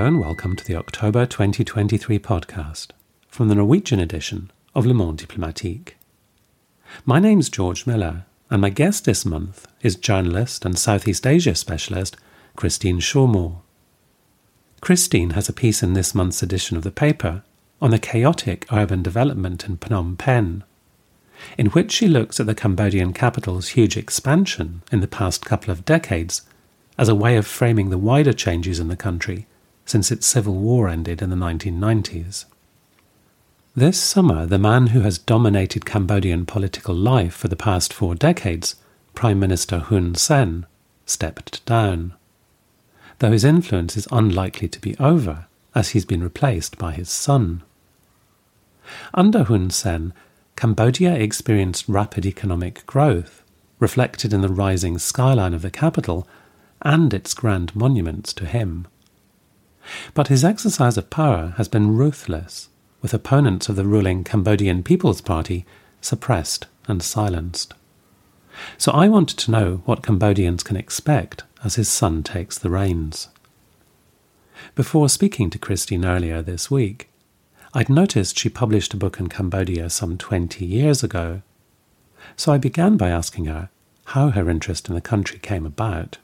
Hello and welcome to the October 2023 podcast from the Norwegian edition of Le Monde Diplomatique. My name's George Miller, and my guest this month is journalist and Southeast Asia specialist Christine Chaumeau. Christine has a piece in this month's edition of the paper on the chaotic urban development in Phnom Penh, in which she looks at the Cambodian capital's huge expansion in the past couple of decades as a way of framing the wider changes in the country since its civil war ended in the 1990s. This summer, the man who has dominated Cambodian political life for the past four decades, Prime Minister Hun Sen, stepped down. Though his influence is unlikely to be over, as he's been replaced by his son. Under Hun Sen, Cambodia experienced rapid economic growth, reflected in the rising skyline of the capital and its grand monuments to him. But his exercise of power has been ruthless, with opponents of the ruling Cambodian People's Party suppressed and silenced. So I wanted to know what Cambodians can expect as his son takes the reins. Before speaking to Christine earlier this week, I'd noticed she published a book in Cambodia some 20 years ago. So I began by asking her how her interest in the country came about.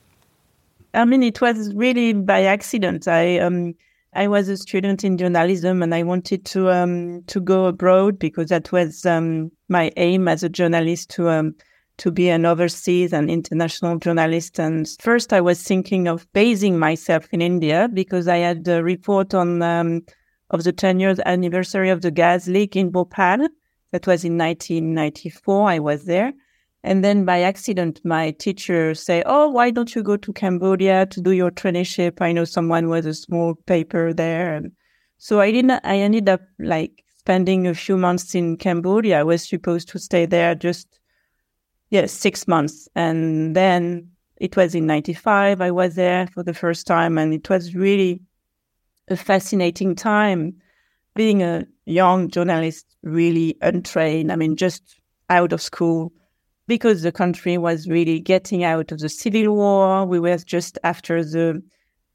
I mean, it was really by accident. I um, I was a student in journalism, and I wanted to um, to go abroad because that was um, my aim as a journalist to um, to be an overseas and international journalist. And first, I was thinking of basing myself in India because I had a report on um, of the 10 years anniversary of the gas leak in Bhopal. That was in 1994. I was there. And then by accident, my teacher say, "Oh, why don't you go to Cambodia to do your traineeship? I know someone with a small paper there." And so I didn't. I ended up like spending a few months in Cambodia. I was supposed to stay there just yes six months, and then it was in '95. I was there for the first time, and it was really a fascinating time. Being a young journalist, really untrained. I mean, just out of school because the country was really getting out of the civil war. We were just after the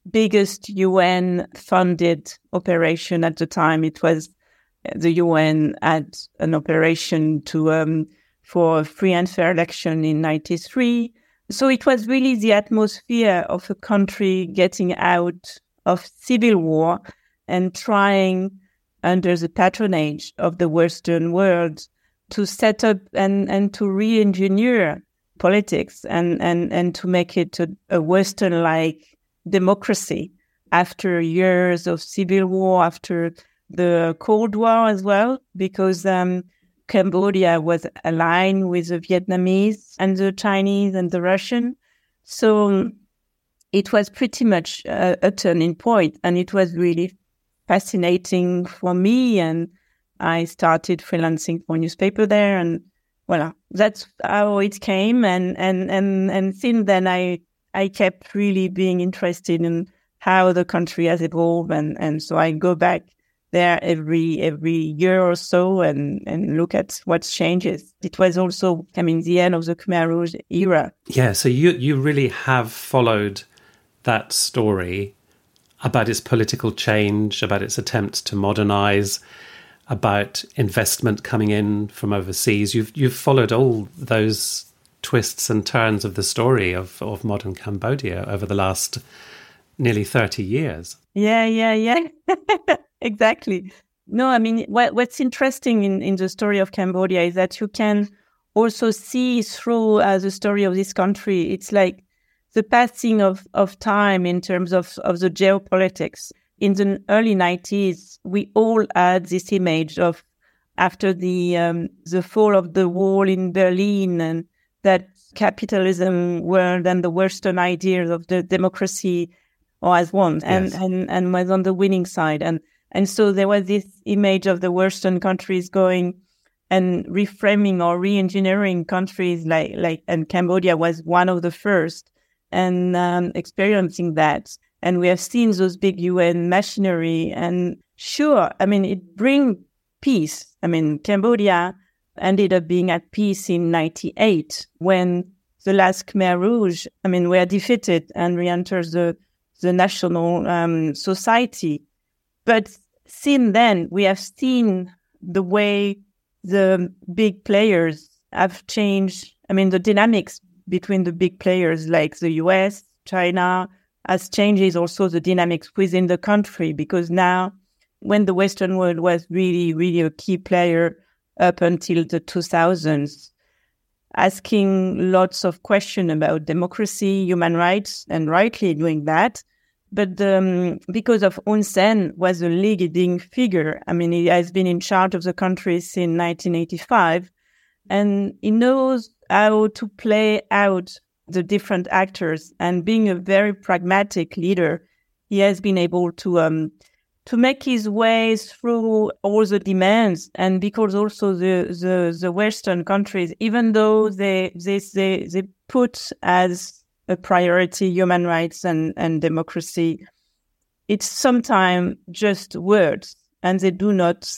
biggest UN funded operation at the time. It was the UN had an operation to um, for free and fair election in 93. So it was really the atmosphere of a country getting out of civil war and trying under the patronage of the Western world to set up and, and to re-engineer politics and, and, and to make it a, a Western-like democracy after years of civil war, after the Cold War as well, because um, Cambodia was aligned with the Vietnamese and the Chinese and the Russian. So it was pretty much a, a turning point, and it was really fascinating for me and I started freelancing for newspaper there, and well, that's how it came. And and and and since then, I I kept really being interested in how the country has evolved, and and so I go back there every every year or so and and look at what changes. It was also I mean the end of the Khmer Rouge era. Yeah, so you you really have followed that story about its political change, about its attempts to modernize, about investment coming in from overseas. You've you've followed all those twists and turns of the story of, of modern Cambodia over the last nearly 30 years. Yeah, yeah, yeah. exactly. No, I mean, what, what's interesting in, in the story of Cambodia is that you can also see through uh, the story of this country, it's like the passing of, of time in terms of, of the geopolitics in the early 90s, we all had this image of after the um, the fall of the wall in Berlin and that capitalism world and the Western ideas of the democracy was won and, yes. and, and was on the winning side. And and so there was this image of the Western countries going and reframing or re-engineering countries like like and Cambodia was one of the first and um, experiencing that and we have seen those big UN machinery. And sure, I mean, it brings peace. I mean, Cambodia ended up being at peace in 98 when the last Khmer Rouge, I mean, were defeated and re-enters the, the national um, society. But since then, we have seen the way the big players have changed. I mean, the dynamics between the big players like the US, China, has changes also the dynamics within the country because now when the Western world was really, really a key player up until the 2000s, asking lots of questions about democracy, human rights, and rightly doing that. But um, because of Hun Sen was a leading figure, I mean, he has been in charge of the country since 1985, and he knows how to play out the different actors. And being a very pragmatic leader, he has been able to um, to make his way through all the demands and because also the, the, the Western countries, even though they, they, they, they put as a priority human rights and, and democracy, it's sometimes just words and they do not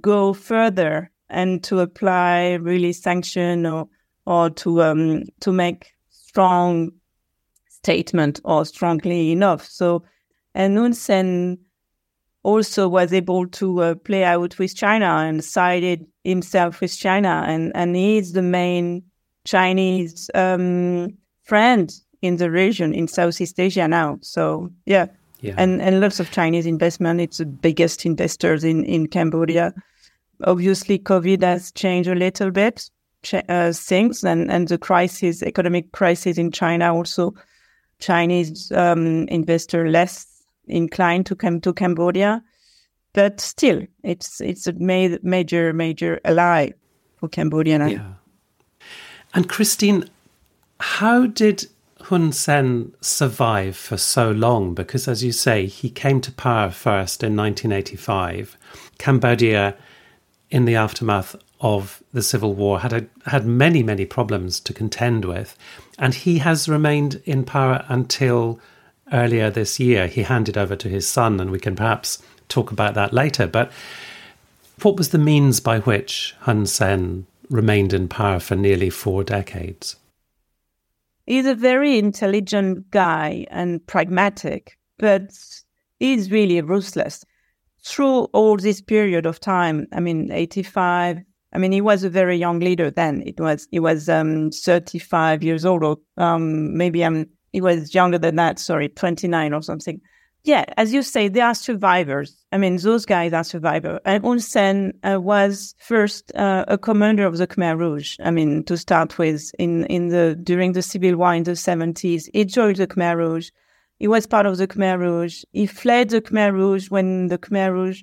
go further and to apply really sanction or, or to, um, to make strong statement or strongly enough. So, and Hun Sen also was able to uh, play out with China and sided himself with China, and and he's the main Chinese um, friend in the region in Southeast Asia now. So yeah. Yeah. And and lots of Chinese investment. It's the biggest investors in in Cambodia. Obviously, COVID has changed a little bit uh, things, and and the crisis, economic crisis in China also. Chinese um, investor less inclined to come to Cambodia, but still, it's it's a ma- major major ally for Cambodia. Yeah. And Christine, how did Hun Sen survive for so long? Because, as you say, he came to power first in 1985. Cambodia, in the aftermath of the civil war, had a, had many many problems to contend with, and he has remained in power until earlier this year. He handed over to his son, and we can perhaps talk about that later. But what was the means by which Hun Sen remained in power for nearly four decades? He's a very intelligent guy and pragmatic, but he's really ruthless. Through all this period of time, I mean, 85, I mean, he was a very young leader then. It was he was um, 35 years old, or um, maybe I'm he was younger than that, sorry, 29 or something. Yeah, as you say, they are survivors. I mean, those guys are survivors. And Hun Sen uh, was first uh, a commander of the Khmer Rouge. I mean, to start with, in, in the during the civil war in the 70s, he joined the Khmer Rouge. He was part of the Khmer Rouge. He fled the Khmer Rouge when the Khmer Rouge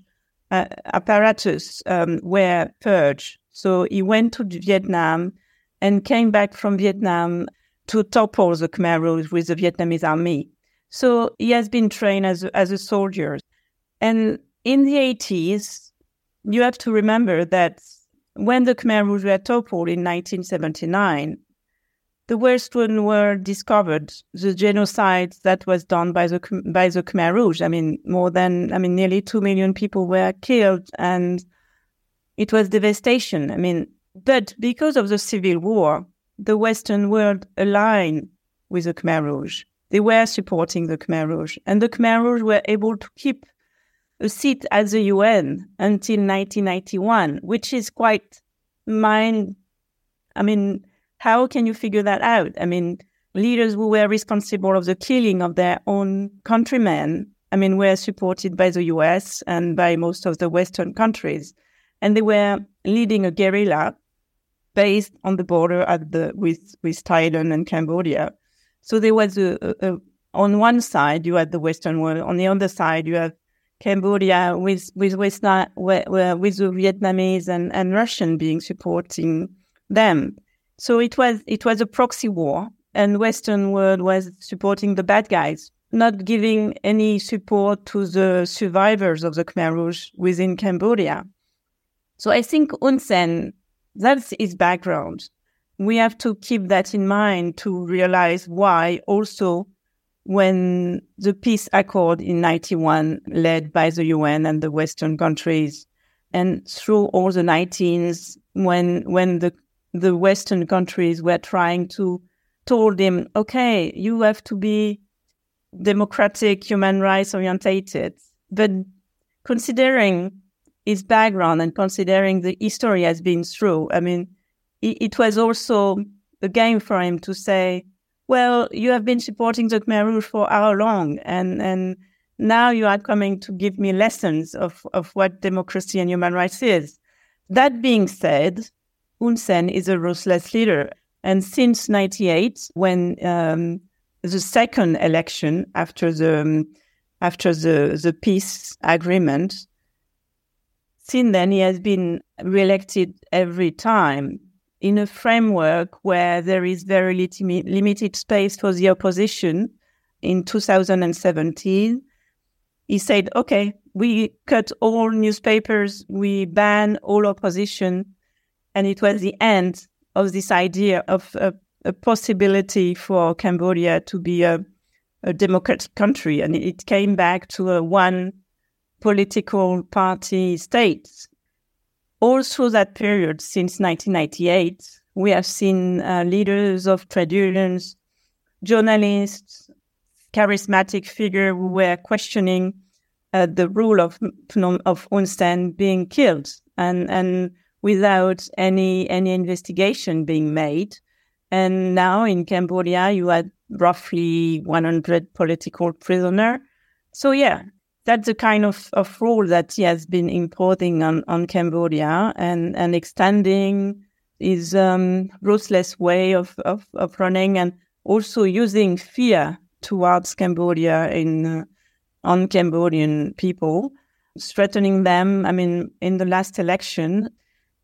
uh, apparatus um, were purged. So he went to Vietnam and came back from Vietnam to topple the Khmer Rouge with the Vietnamese army. So he has been trained as as a soldier. And in the 80s, you have to remember that when the Khmer Rouge were toppled in 1979, the worst Western world discovered the genocide that was done by the by the Khmer Rouge. I mean, more than I mean, nearly two million people were killed, and it was devastation. I mean, but because of the civil war, the Western world aligned with the Khmer Rouge. They were supporting the Khmer Rouge, and the Khmer Rouge were able to keep a seat at the UN until 1991, which is quite mind. I mean, how can you figure that out? I mean, leaders who were responsible of the killing of their own countrymen, I mean, were supported by the US and by most of the Western countries. And they were leading a guerrilla based on the border at the with with Thailand and Cambodia. So there was a, a, a, on one side you had the Western world, on the other side you have Cambodia with with with, with the Vietnamese and, and Russian being supporting them. So it was it was a proxy war, and Western world was supporting the bad guys, not giving any support to the survivors of the Khmer Rouge within Cambodia. So I think Hun Sen that's his background. We have to keep that in mind to realize why also when the peace accord in 91 led by the UN and the Western countries and through all the 19s when when the the Western countries were trying to told him, okay, you have to be democratic, human rights orientated. But considering his background and considering the history has been through, I mean, it, it was also a game for him to say, well, you have been supporting the Khmer Rouge for how long? And, and now you are coming to give me lessons of, of what democracy and human rights is. That being said, Hun Sen is a ruthless leader. And since 98, when um, the second election after the um, after the, the peace agreement, since then he has been reelected every time in a framework where there is very limited space for the opposition. In 2017, he said, okay, we cut all newspapers, we ban all opposition. And it was the end of this idea of a, a possibility for Cambodia to be a, a democratic country. And it came back to a one political party state. All through that period, since 1998, we have seen uh, leaders of trade unions, journalists, charismatic figure who were questioning uh, the rule of of Hun Sen being killed and and without any any investigation being made. And now in Cambodia, you had roughly 100 political prisoner. So yeah, that's the kind of, of rule that he has been importing on, on Cambodia and, and extending his um, ruthless way of, of, of running and also using fear towards Cambodia in uh, on Cambodian people, threatening them. I mean, in the last election,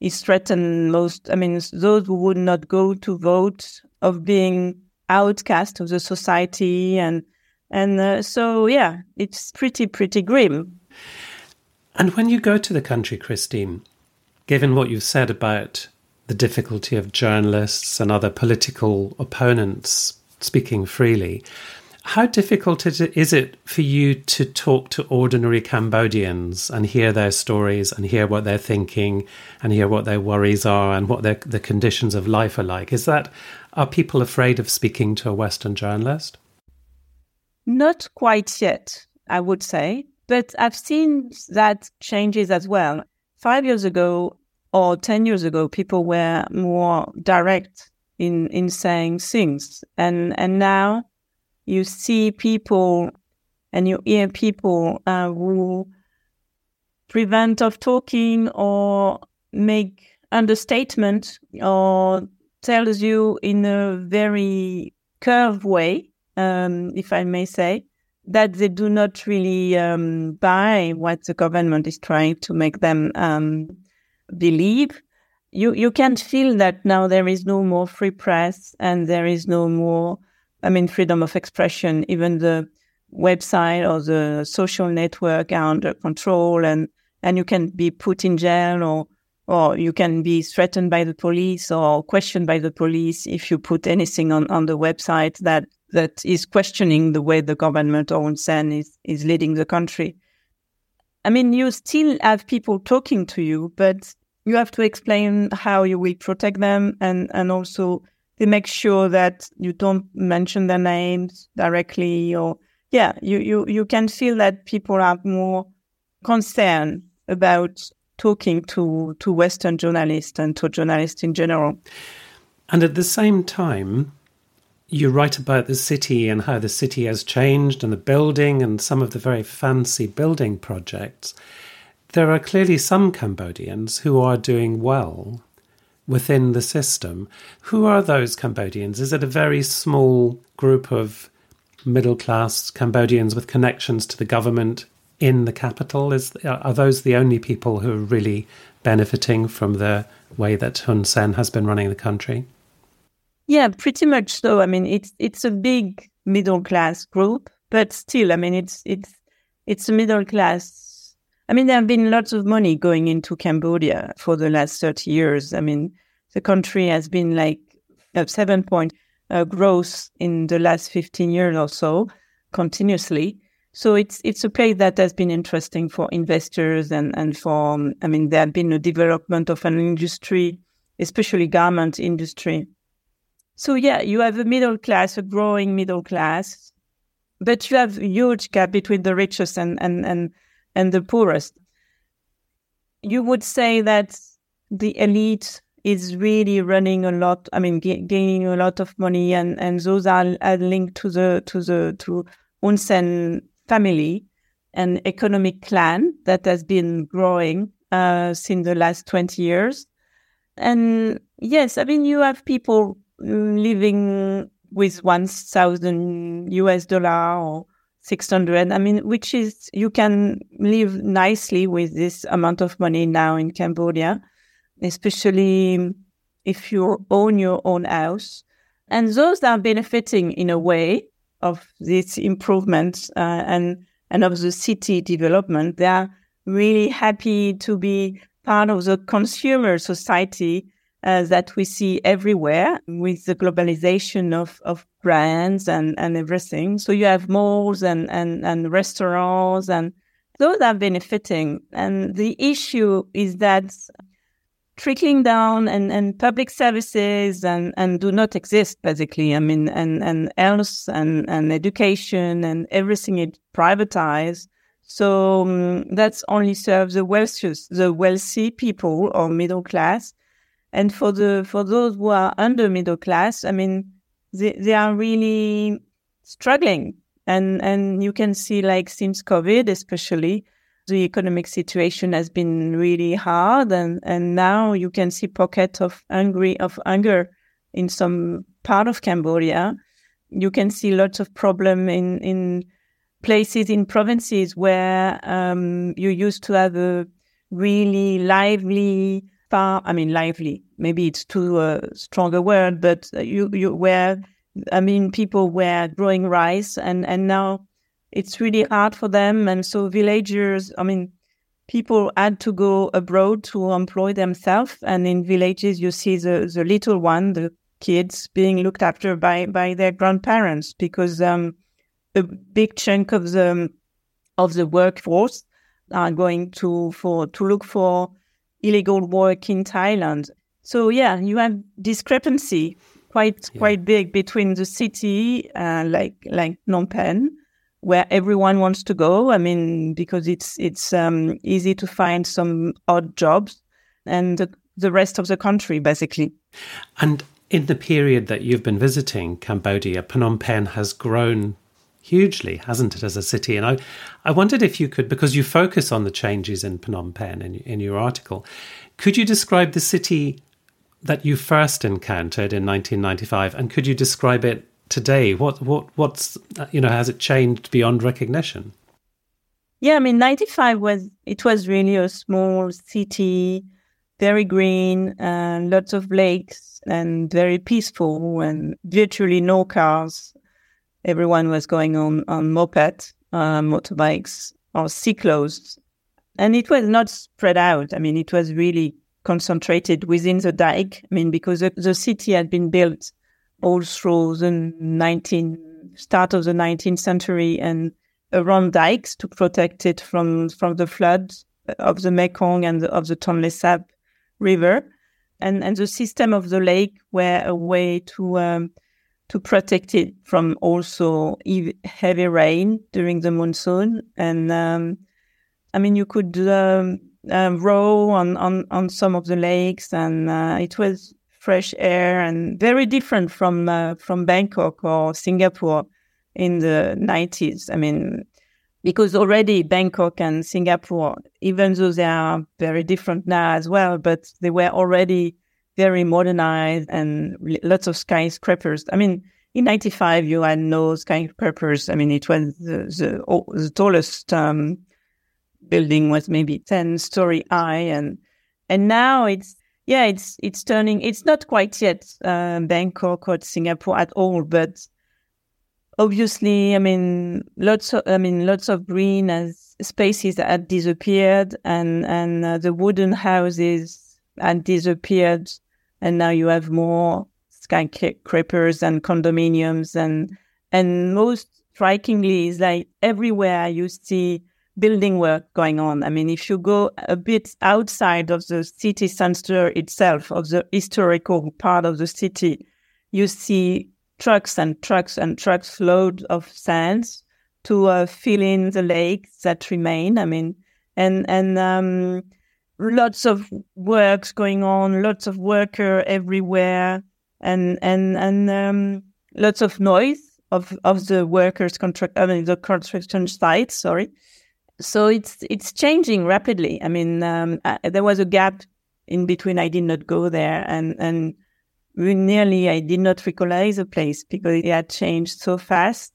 he threatened most. I mean, those who would not go to vote of being outcast of the society, and and uh, so yeah, it's pretty pretty grim. And when you go to the country, Christine, given what you've said about the difficulty of journalists and other political opponents speaking freely, how difficult is it for you to talk to ordinary Cambodians and hear their stories and hear what they're thinking and hear what their worries are and what their, the conditions of life are like? Is that are people afraid of speaking to a Western journalist? Not quite yet, I would say, but I've seen that changes as well. Five years ago or ten years ago, people were more direct in in saying things, and and now you see people and you hear people uh, who prevent of talking or make understatement or tells you in a very curved way, um, if I may say, that they do not really um, buy what the government is trying to make them um, believe. You you can feel that now there is no more free press and there is no more I mean, freedom of expression, even the website or the social network are under control and, and you can be put in jail or, or you can be threatened by the police or questioned by the police if you put anything on, on the website that, that is questioning the way the government or Sen is, is leading the country. I mean, you still have people talking to you, but you have to explain how you will protect them and, and also they make sure that you don't mention their names directly or yeah you you you can feel that people are more concerned about talking to to western journalists and to journalists in general. And at the same time you write about the city and how the city has changed and the building and some of the very fancy building projects. There are clearly some Cambodians who are doing well within the system. Who are those Cambodians? Is it a very small group of middle class Cambodians with connections to the government in the capital? Is are those the only people who are really benefiting from the way that Hun Sen has been running the country? Yeah, pretty much so. I mean, it's it's a big middle class group, but still, I mean, it's it's it's a middle class I mean, there have been lots of money going into Cambodia for the last 30 years. I mean, the country has been like a seven point uh, growth in the last 15 years or so continuously. So it's it's a place that has been interesting for investors and and for um, I mean there has been a development of an industry, especially garment industry. So yeah, you have a middle class, a growing middle class, but you have huge gap between the richest and and and and the poorest. You would say that the elite is really running a lot. I mean, g- gaining a lot of money, and and those are, are linked to the to the to Hun Sen family and economic clan that has been growing uh, since the last twenty years. And yes, I mean, you have people living with 1000 US dollar or 600. I mean, which is, you can live nicely with this amount of money now in Cambodia, especially if you own your own house. And those that are benefiting in a way of this improvement uh, and, and of the city development. They are really happy to be part of the consumer society uh, that we see everywhere with the globalization of, of brands and, and everything. So you have malls and, and, and restaurants and those are benefiting. And the issue is that trickling down and, and public services and, and do not exist basically. I mean, and, and health and, and education and everything is privatized. So um, that's only serves the wealthiest, the wealthy people or middle class. And for the for those who are under middle class, I mean, they, they are really struggling. And and you can see like since COVID especially, the economic situation has been really hard and, and now you can see pockets of hungry of hunger in some part of Cambodia. You can see lots of problem in, in places in provinces where um, you used to have a really lively, far, I mean, lively, maybe it's too uh, strong a word, but you, you, where, I mean, people were growing rice and, and now it's really hard for them. And so villagers, I mean, people had to go abroad to employ themselves. And in villages, you see the, the little one, the kids being looked after by, by their grandparents because, um, a big chunk of the of the workforce are going to for to look for illegal work in Thailand. So yeah, you have discrepancy quite yeah. quite big between the city uh, like like Phnom Penh, where everyone wants to go. I mean, because it's it's um, easy to find some odd jobs, and the, the rest of the country basically. And in the period that you've been visiting Cambodia, Phnom Penh has grown hugely, hasn't it, as a city? And I, I wondered if you could, because you focus on the changes in Phnom Penh in, in your article, could you describe the city that you first encountered in 1995, and could you describe it today? What, what, what's, you know, has it changed beyond recognition? Yeah, I mean, 95 was, it was really a small city, very green, uh, lots of lakes, and very peaceful, and virtually no cars everyone was going on on moped, uh, motorbikes, or cyclos, and it was not spread out. I mean, it was really concentrated within the dike. I mean, because the, the city had been built all through the 19 start of the 19th century and around dikes to protect it from from the floods of the Mekong and the, of the Tonle Sap River, and and the system of the lake were a way to um, to protect it from also heavy rain during the monsoon. And um, I mean, you could um, uh, row on, on, on some of the lakes, and uh, it was fresh air and very different from uh, from Bangkok or Singapore in the 90s. I mean, because already Bangkok and Singapore, even though they are very different now as well, but they were already very modernized and lots of skyscrapers. I mean, in 95, you had no skyscrapers. I mean, it was the, the, the tallest um, building was maybe 10 story high. And, and now it's, yeah, it's, it's turning, it's not quite yet uh, Bangkok or Singapore at all, but obviously, I mean, lots of, I mean, lots of green as spaces had disappeared and, and uh, the wooden houses had disappeared. And now you have more skyscrapers and condominiums and and most strikingly is like everywhere you see building work going on. I mean, if you go a bit outside of the city center itself, of the historical part of the city, you see trucks and trucks and trucks load of sands to uh, fill in the lakes that remain. I mean, and and um, lots of works going on, lots of worker everywhere, and and and um, lots of noise of of the workers contract. I mean, the construction site. Sorry. So it's it's changing rapidly. I mean, um, uh, there was a gap in between. I did not go there, and and nearly I did not recognize the place because it had changed so fast.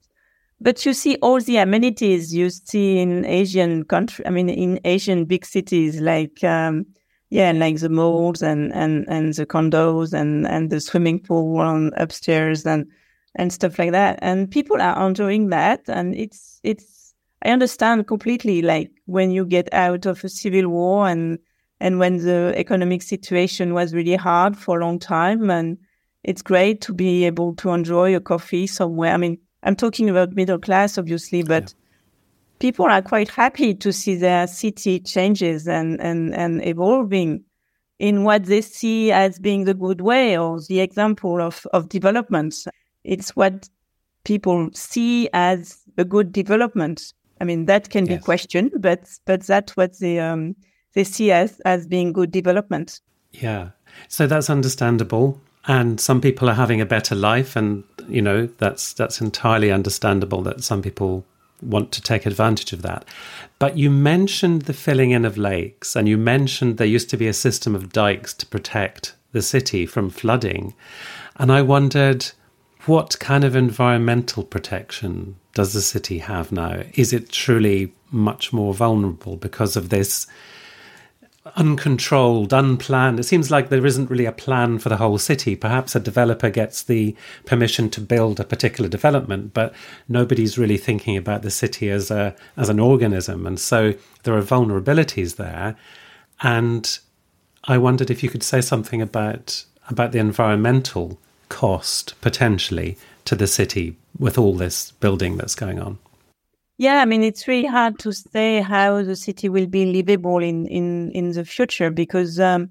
But you see all the amenities you see in Asian country. I mean, in Asian big cities like, um, yeah, like the malls and, and, and the condos and, and the swimming pool on upstairs and, and stuff like that. And people are enjoying that. And it's, it's, I understand completely, like when you get out of a civil war and, and when the economic situation was really hard for a long time and it's great to be able to enjoy a coffee somewhere. I mean, I'm talking about middle class, obviously, but yeah. people are quite happy to see their city changes and, and, and evolving in what they see as being the good way or the example of, of development. It's what people see as a good development. I mean, that can yes. be questioned, but but that's what they um, they see as as being good development. Yeah, so that's understandable and some people are having a better life and you know that's that's entirely understandable that some people want to take advantage of that but you mentioned the filling in of lakes and you mentioned there used to be a system of dikes to protect the city from flooding and i wondered what kind of environmental protection does the city have now is it truly much more vulnerable because of this uncontrolled, unplanned. It seems like there isn't really a plan for the whole city. Perhaps a developer gets the permission to build a particular development, but nobody's really thinking about the city as a as an organism, and so there are vulnerabilities there. And I wondered if you could say something about about the environmental cost potentially to the city with all this building that's going on. Yeah, I mean, it's really hard to say how the city will be livable in, in, in the future because um,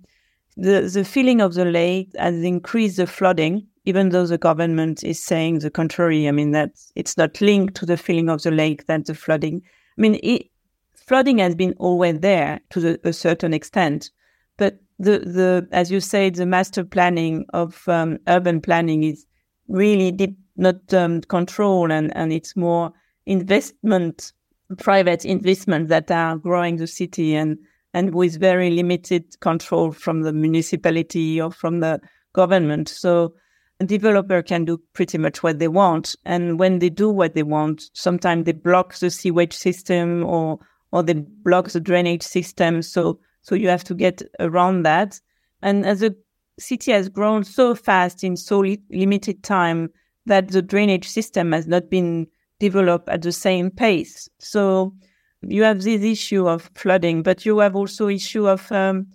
the, the filling of the lake has increased the flooding, even though the government is saying the contrary. I mean, that it's not linked to the filling of the lake that the flooding. I mean, it, flooding has been always there to the, a certain extent, but the, the as you say, the master planning of um, urban planning is really deep, not um, control, and, and it's more investment, private investment that are growing the city and and with very limited control from the municipality or from the government. So a developer can do pretty much what they want. And when they do what they want, sometimes they block the sewage system or or they block the drainage system. So so you have to get around that. And as the city has grown so fast in so li- limited time that the drainage system has not been developed at the same pace. So you have this issue of flooding, but you have also issue of um,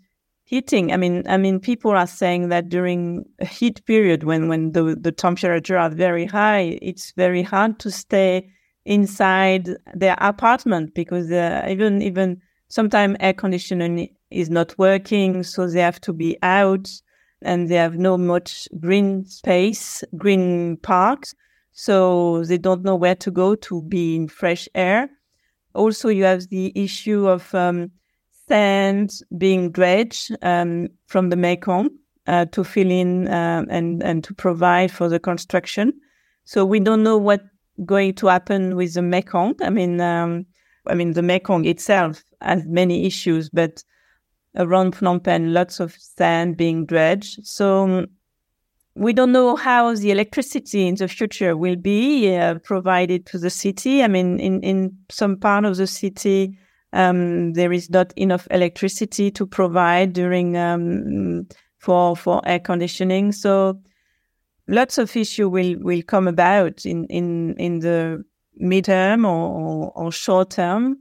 heating. I mean, I mean, people are saying that during a heat period, when when the the temperature are very high, it's very hard to stay inside their apartment because uh, even even sometimes air conditioning is not working, so they have to be out, and they have no much green space, green parks so they don't know where to go to be in fresh air. Also, you have the issue of um, sand being dredged um, from the Mekong uh, to fill in uh, and and to provide for the construction. So we don't know what going to happen with the Mekong. I mean, um, I mean the Mekong itself has many issues, but around Phnom Penh, lots of sand being dredged. So we don't know how the electricity in the future will be uh, provided to the city. I mean, in, in some part of the city, um, there is not enough electricity to provide during um, for for air conditioning. So lots of issue will will come about in in in the midterm or, or, or short term.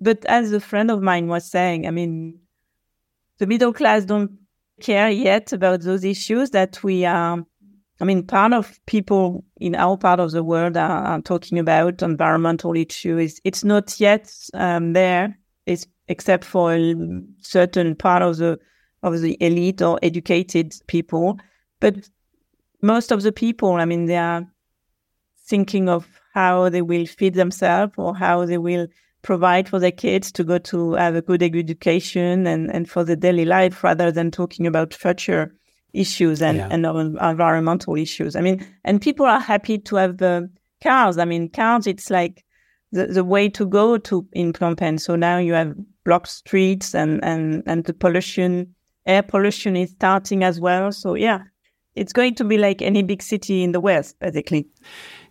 But as a friend of mine was saying, I mean, the middle class don't care yet about those issues that we are. I mean, part of people in our part of the world are, are talking about environmental issues. It's not yet um, there, it's, except for a certain part of the of the elite or educated people. But most of the people, I mean, they are thinking of how they will feed themselves or how they will provide for their kids to go to have a good education and, and for the daily life rather than talking about future issues and, yeah. and environmental issues. I mean, and people are happy to have uh, cars. I mean, cars, it's like the, the way to go to in Phnom Penh. So now you have blocked streets and, and, and the pollution, air pollution is starting as well. So yeah, it's going to be like any big city in the West, basically.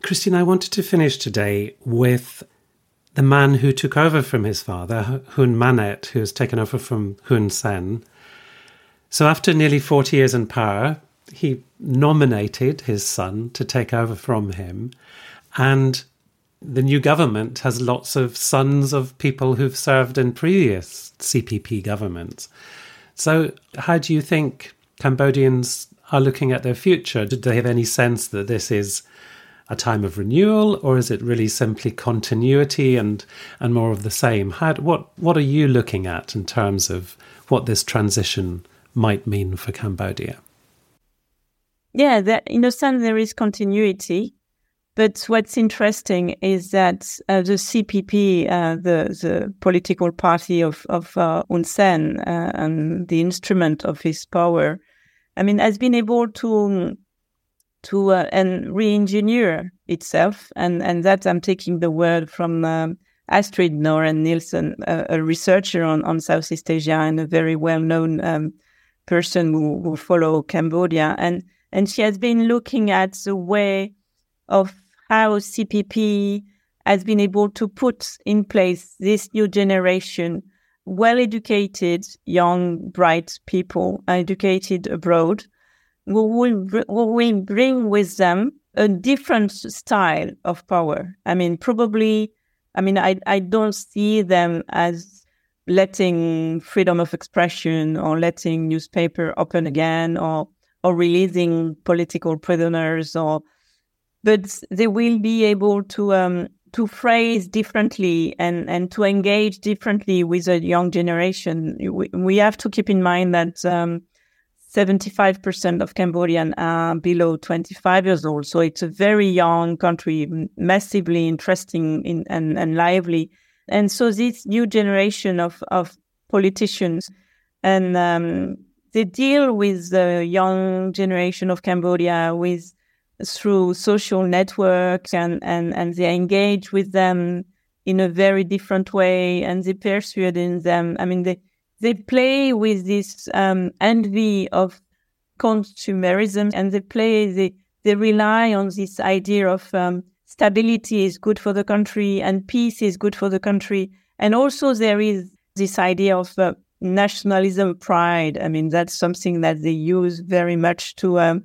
Christine, I wanted to finish today with the man who took over from his father, Hun Manet, who has taken over from Hun Sen. So after nearly 40 years in power, he nominated his son to take over from him. And the new government has lots of sons of people who've served in previous CPP governments. So, how do you think Cambodians are looking at their future? Do they have any sense that this is a time of renewal, or is it really simply continuity and and more of the same? How, what what are you looking at in terms of what this transition might mean for Cambodia? Yeah, that, in a sense, there is continuity. But what's interesting is that uh, the CPP, uh, the the political party of of uh, Hun Sen uh, and the instrument of his power, I mean, has been able to to uh, and re-engineer itself, and and that I'm taking the word from um, Astrid Noren-Nielsen, a researcher on on Southeast Asia and a very well known um, person who, who follow Cambodia, and and she has been looking at the way of how CPP has been able to put in place this new generation, well educated, young, bright people, educated abroad, who will, who will bring with them a different style of power. I mean, probably, I mean, I, I don't see them as letting freedom of expression or letting newspaper open again or or releasing political prisoners or but they will be able to um, to phrase differently and and to engage differently with a young generation. We, we have to keep in mind that. Um, 75% of Cambodian are below 25 years old. So it's a very young country, massively interesting in, and, and lively. And so this new generation of, of politicians and um, they deal with the young generation of Cambodia with through social networks and, and, and they engage with them in a very different way and they persuade in them. I mean, they, they play with this um, envy of consumerism and they play, they, they rely on this idea of um, stability is good for the country and peace is good for the country. And also there is this idea of uh, nationalism pride. I mean, that's something that they use very much to um,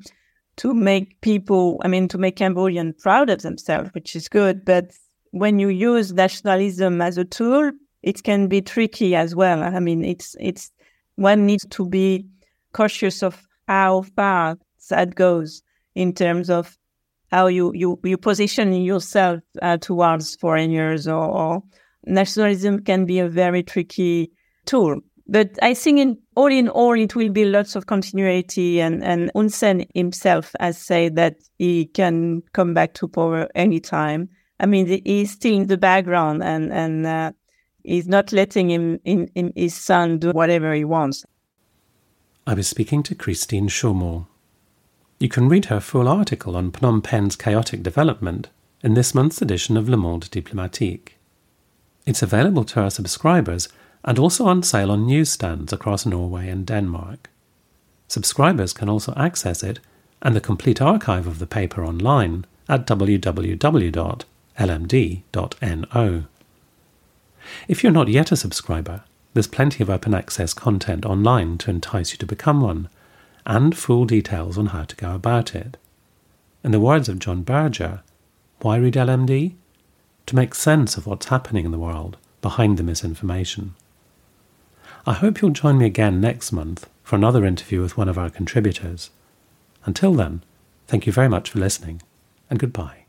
to make people, I mean, to make Cambodian proud of themselves, which is good. But when you use nationalism as a tool, it can be tricky as well. I mean, it's it's one needs to be cautious of how far that goes in terms of how you you, you position yourself uh, towards foreigners or, or nationalism can be a very tricky tool. But I think in all in all, it will be lots of continuity. And, and Hun Sen himself has said that he can come back to power anytime. I mean, he's still in the background and, and uh, he's not letting him, his son do whatever he wants. I was speaking to Christine Chaumeau. You can read her full article on Phnom Penh's chaotic development in this month's edition of Le Monde Diplomatique. It's available to our subscribers and also on sale on newsstands across Norway and Denmark. Subscribers can also access it and the complete archive of the paper online at www.lmd.no. If you're not yet a subscriber, there's plenty of open access content online to entice you to become one, and full details on how to go about it. In the words of John Berger, why read LMD? To make sense of what's happening in the world behind the misinformation. I hope you'll join me again next month for another interview with one of our contributors. Until then, thank you very much for listening, and goodbye.